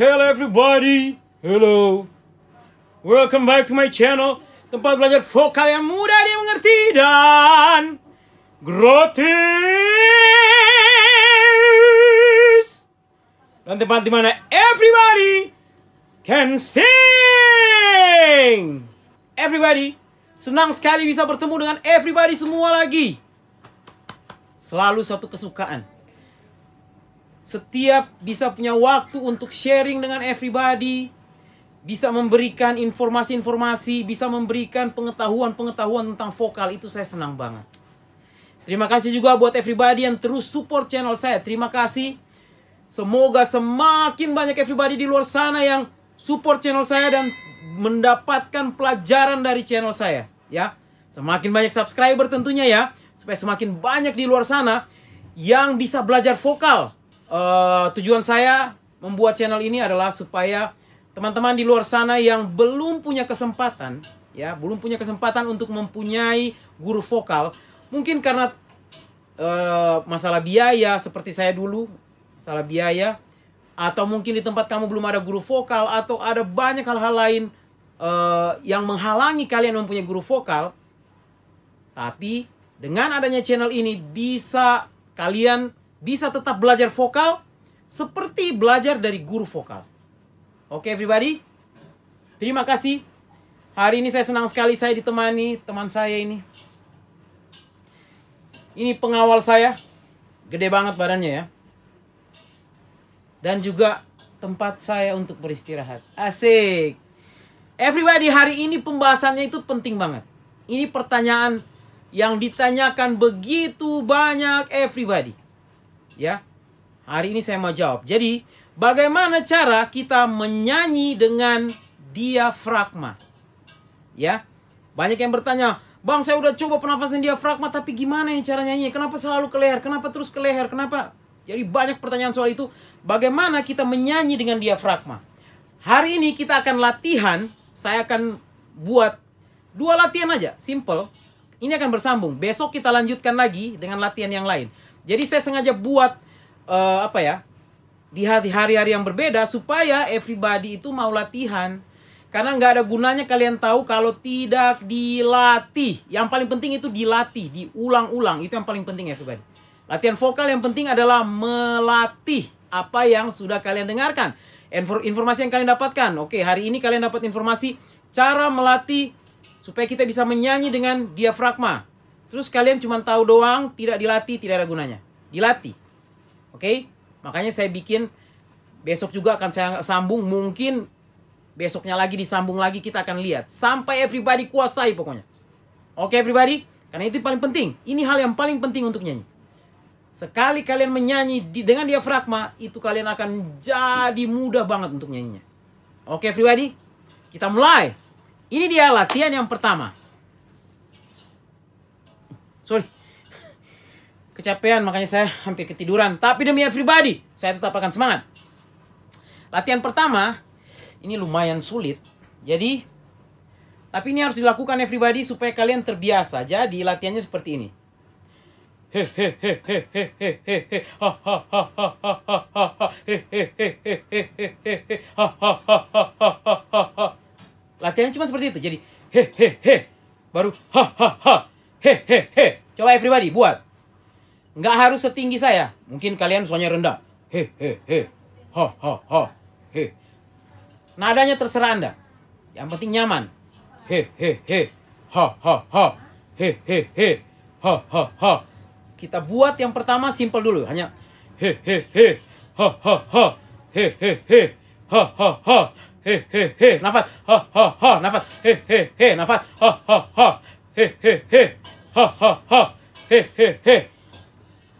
Hello everybody, hello. Welcome back to my channel. Tempat belajar vokal yang mudah dimengerti dan gratis. Dan tempat di mana everybody can sing. Everybody, senang sekali bisa bertemu dengan everybody semua lagi. Selalu satu kesukaan setiap bisa punya waktu untuk sharing dengan everybody, bisa memberikan informasi-informasi, bisa memberikan pengetahuan-pengetahuan tentang vokal itu saya senang banget. Terima kasih juga buat everybody yang terus support channel saya. Terima kasih. Semoga semakin banyak everybody di luar sana yang support channel saya dan mendapatkan pelajaran dari channel saya, ya. Semakin banyak subscriber tentunya ya, supaya semakin banyak di luar sana yang bisa belajar vokal uh, tujuan saya membuat channel ini adalah supaya teman-teman di luar sana yang belum punya kesempatan ya belum punya kesempatan untuk mempunyai guru vokal mungkin karena uh, masalah biaya seperti saya dulu masalah biaya atau mungkin di tempat kamu belum ada guru vokal atau ada banyak hal-hal lain uh, yang menghalangi kalian mempunyai guru vokal tapi dengan adanya channel ini bisa kalian bisa tetap belajar vokal seperti belajar dari guru vokal. Oke okay, everybody? Terima kasih. Hari ini saya senang sekali saya ditemani teman saya ini. Ini pengawal saya. Gede banget badannya ya. Dan juga tempat saya untuk beristirahat. Asik. Everybody, hari ini pembahasannya itu penting banget. Ini pertanyaan yang ditanyakan begitu banyak everybody ya. Hari ini saya mau jawab. Jadi, bagaimana cara kita menyanyi dengan diafragma? Ya. Banyak yang bertanya, "Bang, saya udah coba pernafasan diafragma tapi gimana ini cara nyanyi? Kenapa selalu ke leher? Kenapa terus ke leher? Kenapa?" Jadi banyak pertanyaan soal itu. Bagaimana kita menyanyi dengan diafragma? Hari ini kita akan latihan, saya akan buat dua latihan aja, simple. Ini akan bersambung. Besok kita lanjutkan lagi dengan latihan yang lain. Jadi saya sengaja buat uh, apa ya? Di hari-hari yang berbeda supaya everybody itu mau latihan. Karena nggak ada gunanya kalian tahu kalau tidak dilatih. Yang paling penting itu dilatih, diulang-ulang. Itu yang paling penting everybody. Latihan vokal yang penting adalah melatih apa yang sudah kalian dengarkan. Informasi yang kalian dapatkan. Oke, hari ini kalian dapat informasi cara melatih supaya kita bisa menyanyi dengan diafragma. Terus kalian cuma tahu doang, tidak dilatih, tidak ada gunanya. Dilatih. Oke? Okay? Makanya saya bikin besok juga akan saya sambung mungkin besoknya lagi disambung lagi kita akan lihat sampai everybody kuasai pokoknya. Oke okay, everybody? Karena itu paling penting. Ini hal yang paling penting untuk nyanyi. Sekali kalian menyanyi di, dengan diafragma, itu kalian akan jadi mudah banget untuk nyanyinya. Oke okay, everybody? Kita mulai. Ini dia latihan yang pertama. Sorry. Kecapean makanya saya hampir ketiduran. Tapi demi everybody, saya tetap akan semangat. Latihan pertama, ini lumayan sulit. Jadi, tapi ini harus dilakukan everybody supaya kalian terbiasa. Jadi latihannya seperti ini. Latihannya cuma seperti itu. Jadi hehehe baru hahaha Hehehe. Coba everybody buat. Nggak harus setinggi saya. Mungkin kalian suaranya rendah. Hehehe. Ha ha ha. He. Nadanya terserah Anda. Yang penting nyaman. Hehehe. Ha ha ha. Hehehe. Ha ha ha. Kita buat yang pertama simple dulu. Hanya hehehe. Ha ha ha. Hehehe. Ha ha ha. Hehehe. Nafas. Ha ha ha. Nafas. Hehehe. Nafas. Ha ha ha. Hehehe ha ha ha. He he he.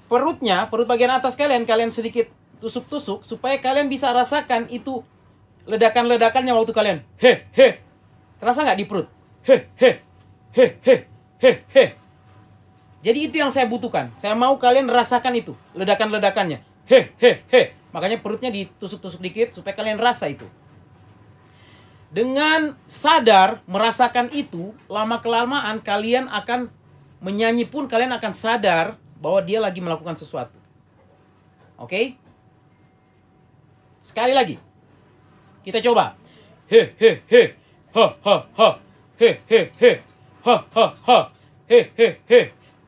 Perutnya perut bagian atas kalian kalian sedikit tusuk-tusuk supaya kalian bisa rasakan itu ledakan-ledakannya waktu kalian. He he. Terasa nggak di perut? He he. He he. He he. Jadi itu yang saya butuhkan. Saya mau kalian rasakan itu ledakan-ledakannya. He he he. Makanya perutnya ditusuk-tusuk dikit supaya kalian rasa itu dengan sadar merasakan itu lama kelamaan kalian akan menyanyi pun kalian akan sadar bahwa dia lagi melakukan sesuatu. Oke? Okay? Sekali lagi. Kita coba. He he he. Ha ha ha. He he he. Ha ha ha. He he he.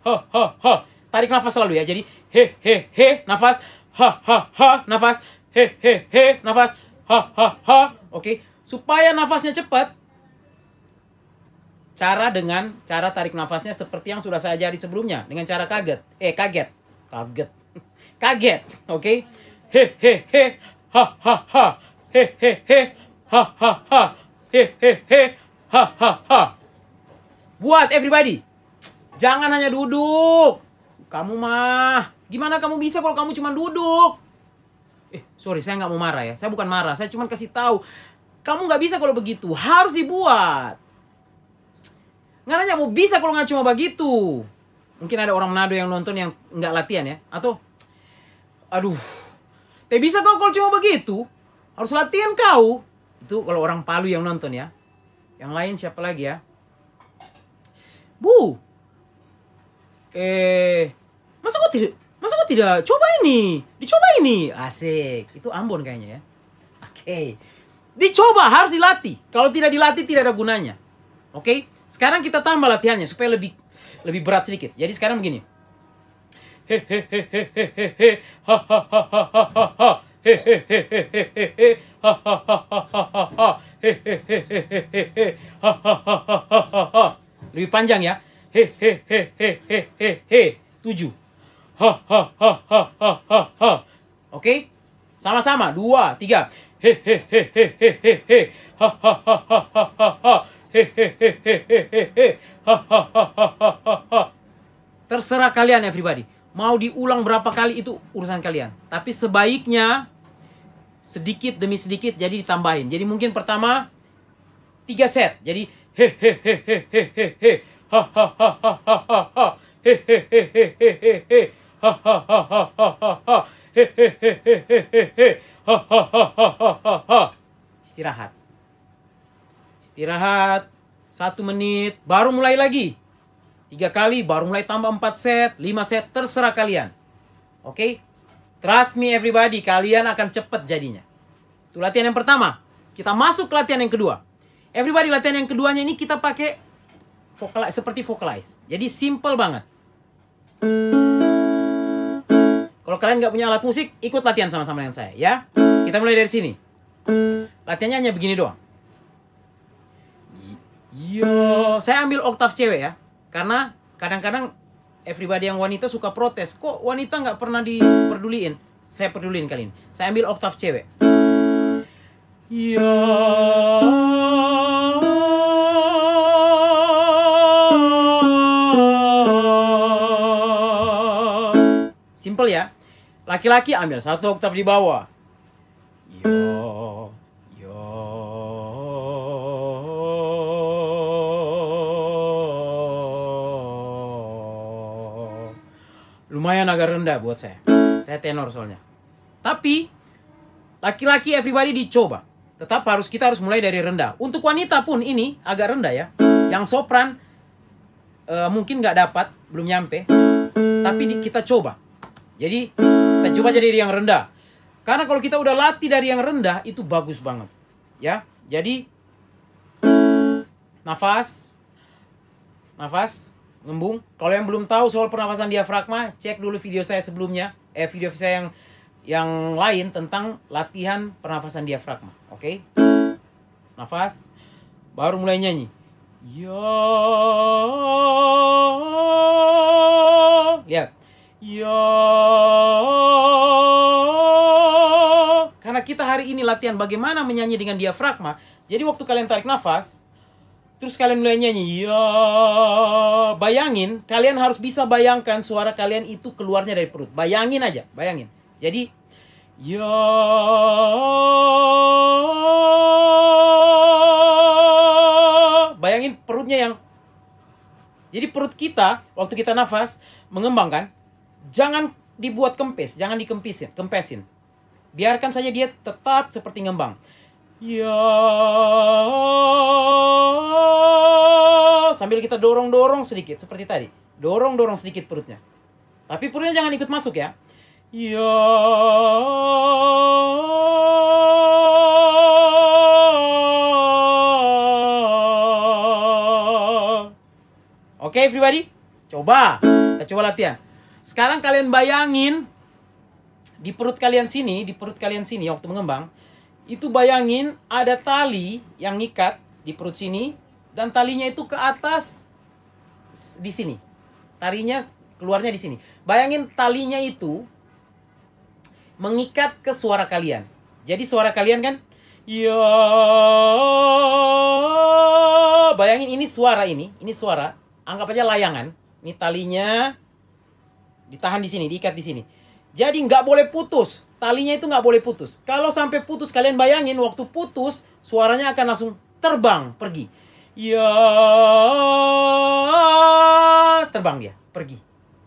Ha ha ha. Tarik nafas selalu ya. Jadi he he he nafas. Ha ha ha nafas. He he he nafas. Ha ha ha. Oke. Supaya nafasnya cepat, cara dengan cara tarik nafasnya seperti yang sudah saya ajari sebelumnya dengan cara kaget. Eh kaget. Kaget. Kaget oke? Okay? he he he ha ha. Buat everybody. Jangan hanya duduk. Kamu mah. Gimana kamu bisa kalau kamu cuma duduk? Eh sorry saya nggak mau marah ya. Saya bukan marah. Saya cuma kasih tahu kamu nggak bisa kalau begitu. Harus dibuat. Nggak nanya mau bisa kalau nggak cuma begitu. Mungkin ada orang Manado yang nonton yang nggak latihan ya. Atau aduh teh bisa kau kalau cuma begitu? Harus latihan kau. Itu kalau orang Palu yang nonton ya. Yang lain siapa lagi ya? Bu eh masa kau tidak masa kau tidak coba ini? Dicoba ini? Asik. Itu Ambon kayaknya ya. Oke. okay. Dicoba harus dilatih kalau tidak dilatih tidak ada gunanya oke okay? Sekarang kita tambah latihannya supaya lebih lebih berat sedikit. Jadi sekarang begini. Lebih panjang ya. Tujuh. Oke? Sama-sama. Dua, tiga. Terserah kalian everybody. Mau diulang berapa kali itu urusan kalian. Tapi sebaiknya sedikit demi sedikit jadi ditambahin. Jadi mungkin pertama tiga set. Jadi hehehehehehe ha ha ha ha ha ha ha hehehehehehe istirahat istirahat satu menit, baru mulai lagi. Tiga kali, baru mulai tambah empat set, lima set, terserah kalian. Oke? Okay? Trust me everybody, kalian akan cepat jadinya. Itu latihan yang pertama. Kita masuk ke latihan yang kedua. Everybody latihan yang keduanya ini kita pakai vocalize, seperti vocalize. Jadi simple banget. Kalau kalian nggak punya alat musik, ikut latihan sama-sama dengan saya ya. Kita mulai dari sini. Latihannya hanya begini doang. Yo, saya ambil oktav cewek ya. Karena kadang-kadang everybody yang wanita suka protes. Kok wanita nggak pernah diperduliin? Saya peduliin kali ini. Saya ambil oktav cewek. Ya. Simple ya. Laki-laki ambil satu oktav di bawah. lumayan agak rendah buat saya. Saya tenor soalnya. Tapi laki-laki everybody dicoba. Tetap harus kita harus mulai dari rendah. Untuk wanita pun ini agak rendah ya. Yang sopran uh, mungkin nggak dapat, belum nyampe. Tapi di, kita coba. Jadi kita coba jadi yang rendah. Karena kalau kita udah latih dari yang rendah itu bagus banget. Ya. Jadi nafas nafas ngembung. Kalau yang belum tahu soal pernafasan diafragma, cek dulu video saya sebelumnya, eh video saya yang yang lain tentang latihan pernafasan diafragma. Oke? Okay? Nafas. Baru mulai nyanyi. Ya. Lihat. Ya. Karena kita hari ini latihan bagaimana menyanyi dengan diafragma. Jadi waktu kalian tarik nafas, Terus kalian mulai nyanyi, ya bayangin, kalian harus bisa bayangkan suara kalian itu keluarnya dari perut. Bayangin aja, bayangin. Jadi, ya bayangin perutnya yang jadi perut kita waktu kita nafas mengembangkan, Jangan dibuat kempes, jangan dikempisin, kempesin. Biarkan saja dia tetap seperti ngembang. Ya sambil kita dorong-dorong sedikit seperti tadi. Dorong-dorong sedikit perutnya. Tapi perutnya jangan ikut masuk ya. Ya Oke okay, everybody, coba kita coba latihan. Sekarang kalian bayangin di perut kalian sini, di perut kalian sini waktu mengembang, itu bayangin ada tali yang ngikat di perut sini dan talinya itu ke atas di sini. Talinya keluarnya di sini. Bayangin talinya itu mengikat ke suara kalian. Jadi suara kalian kan ya bayangin ini suara ini, ini suara. Anggap aja layangan. Ini talinya ditahan di sini, diikat di sini. Jadi nggak boleh putus. Talinya itu nggak boleh putus. Kalau sampai putus, kalian bayangin waktu putus, suaranya akan langsung terbang, pergi. Ya, terbang dia, pergi.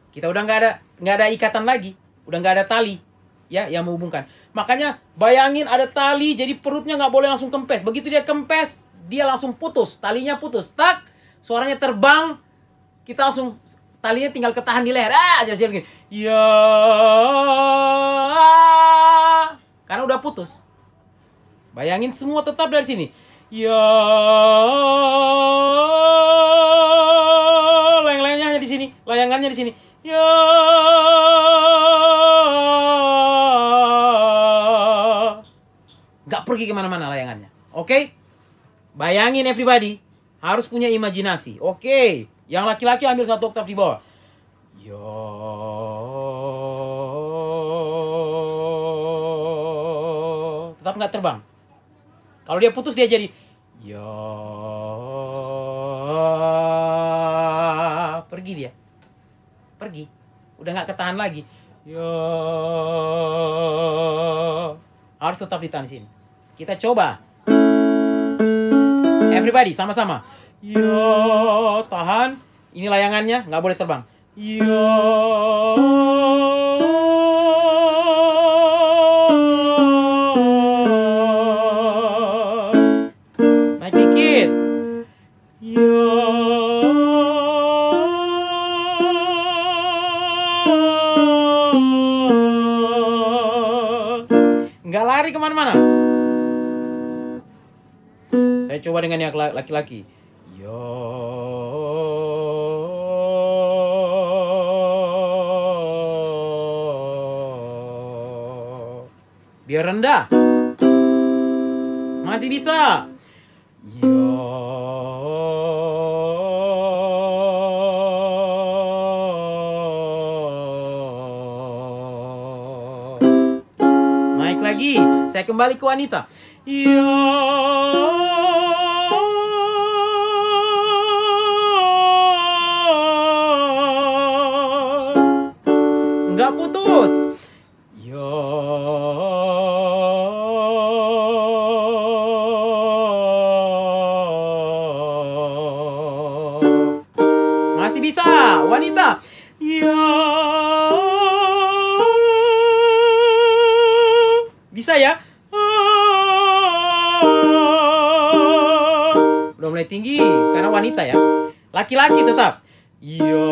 Kita udah nggak ada nggak ada ikatan lagi, udah nggak ada tali, ya, yang menghubungkan. Makanya bayangin ada tali, jadi perutnya nggak boleh langsung kempes. Begitu dia kempes, dia langsung putus, talinya putus, tak, suaranya terbang, kita langsung talinya tinggal ketahan di leher. Ah, jadi begini. Ya. Karena udah putus. Bayangin semua tetap dari sini. Ya. Layang-layangnya hanya di sini, layangannya di sini. Ya. Gak pergi ke mana-mana layangannya. Oke? Okay? Bayangin everybody. Harus punya imajinasi. Oke. Okay. Yang laki-laki ambil satu oktav di bawah. Yo. Tetap nggak terbang. Kalau dia putus dia jadi yo. Pergi dia. Pergi. Udah nggak ketahan lagi. Yo. Harus tetap ditahan di sini. Kita coba. Everybody sama-sama. Yo, tahan. Ini layangannya, nggak boleh terbang. Yo. Naik dikit. Yo. Nggak lari ke mana-mana. Saya coba dengan yang laki-laki. Biar rendah. Masih bisa. Yo. Naik lagi. Saya kembali ke wanita. Yo. Wanita. Ya. Bisa ya? Udah mulai tinggi karena wanita ya. Laki-laki tetap. Ya.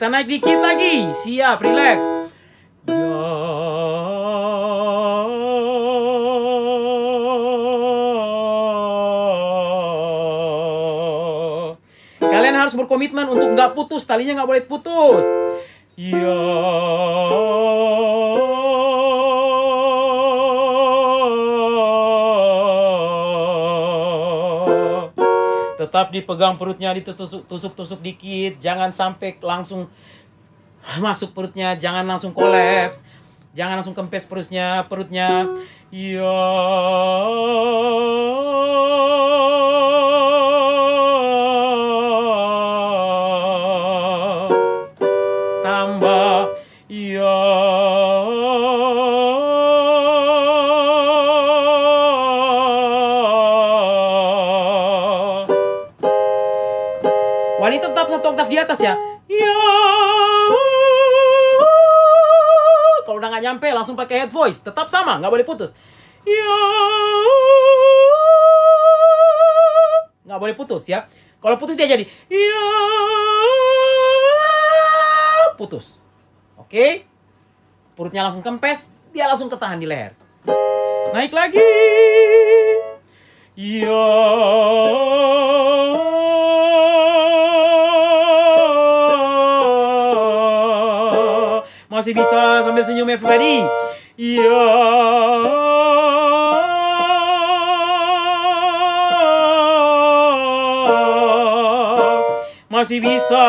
Kita naik dikit lagi. Siap, relax. harus berkomitmen untuk nggak putus, talinya nggak boleh putus. Ya. Tetap dipegang perutnya, ditusuk-tusuk dikit, jangan sampai langsung masuk perutnya, jangan langsung kolaps, jangan langsung kempes perutnya, perutnya. Ya. Di atas ya. Ya. Kalau udah nggak nyampe langsung pakai head voice, tetap sama, nggak boleh putus. Ya. Nggak boleh putus ya. Kalau putus dia jadi ya. Putus. Oke? Perutnya langsung kempes, dia langsung ketahan di leher. Naik lagi. Ya. Masih bisa sambil senyum everybody. Ya. Masih bisa.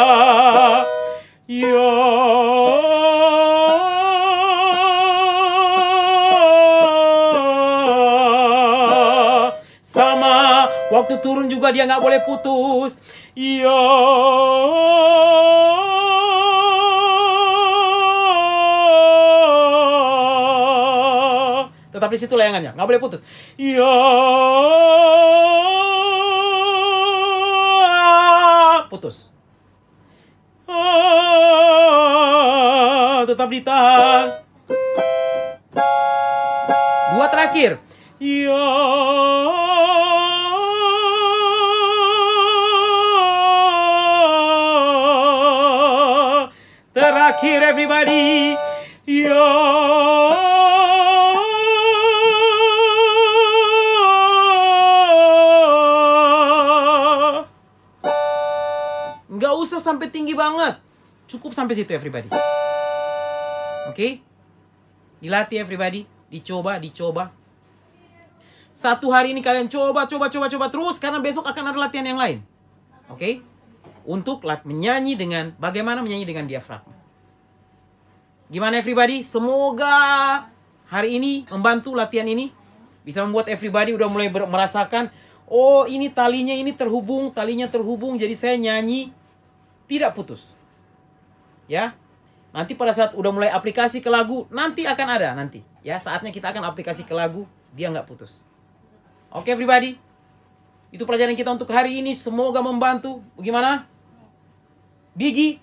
Ya. Sama waktu turun juga dia nggak boleh putus. Ya. Tetap di situ layangannya, nggak boleh putus. Ya. Putus. Ah, tetap ditahan. Dua terakhir. Ya. Terakhir everybody. Ya. Sampai tinggi banget. Cukup sampai situ everybody. Oke? Dilatih everybody, dicoba, dicoba. Satu hari ini kalian coba, coba, coba, coba terus karena besok akan ada latihan yang lain. Oke? Untuk lat menyanyi dengan bagaimana menyanyi dengan diafragma. Gimana everybody? Semoga hari ini membantu latihan ini bisa membuat everybody udah mulai merasakan oh ini talinya ini terhubung, talinya terhubung jadi saya nyanyi tidak putus. Ya. Nanti pada saat udah mulai aplikasi ke lagu, nanti akan ada nanti. Ya, saatnya kita akan aplikasi ke lagu, dia nggak putus. Oke everybody. Itu pelajaran kita untuk hari ini. Semoga membantu. Bagaimana? Bigi?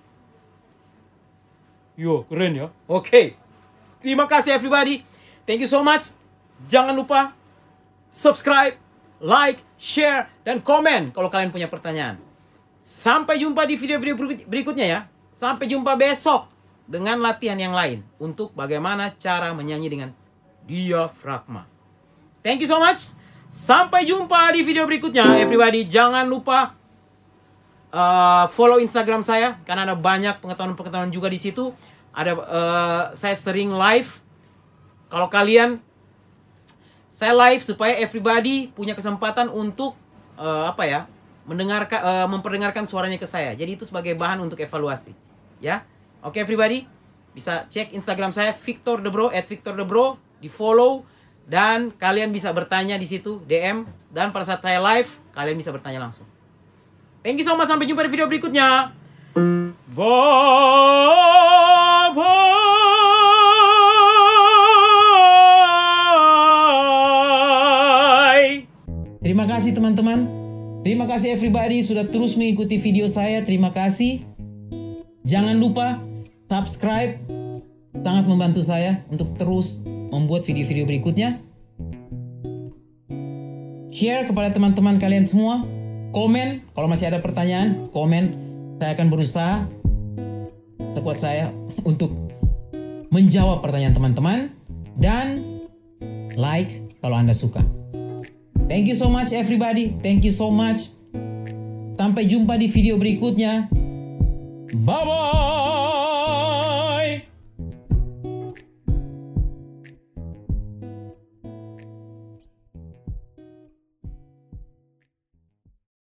Yo, keren ya. Oke. Terima kasih everybody. Thank you so much. Jangan lupa subscribe, like, share, dan komen kalau kalian punya pertanyaan. Sampai jumpa di video-video berikut- berikutnya ya. Sampai jumpa besok dengan latihan yang lain untuk bagaimana cara menyanyi dengan diafragma. Thank you so much. Sampai jumpa di video berikutnya, everybody. Jangan lupa uh, follow Instagram saya karena ada banyak pengetahuan-pengetahuan juga di situ. Ada uh, saya sering live. Kalau kalian saya live supaya everybody punya kesempatan untuk uh, apa ya? Mendengarkan uh, memperdengarkan suaranya ke saya. Jadi itu sebagai bahan untuk evaluasi. Ya. Oke everybody, bisa cek Instagram saya Victor Debro at Victor Debro, di follow dan kalian bisa bertanya di situ DM dan pada saat saya live kalian bisa bertanya langsung. Thank you so much sampai jumpa di video berikutnya. Bye. Terima kasih teman-teman. Terima kasih everybody sudah terus mengikuti video saya. Terima kasih. Jangan lupa subscribe. Sangat membantu saya untuk terus membuat video-video berikutnya. Share kepada teman-teman kalian semua. Komen kalau masih ada pertanyaan, komen. Saya akan berusaha sekuat saya untuk menjawab pertanyaan teman-teman dan like kalau Anda suka. Thank you so much everybody. Thank you so much. Sampai jumpa di video berikutnya. Bye bye.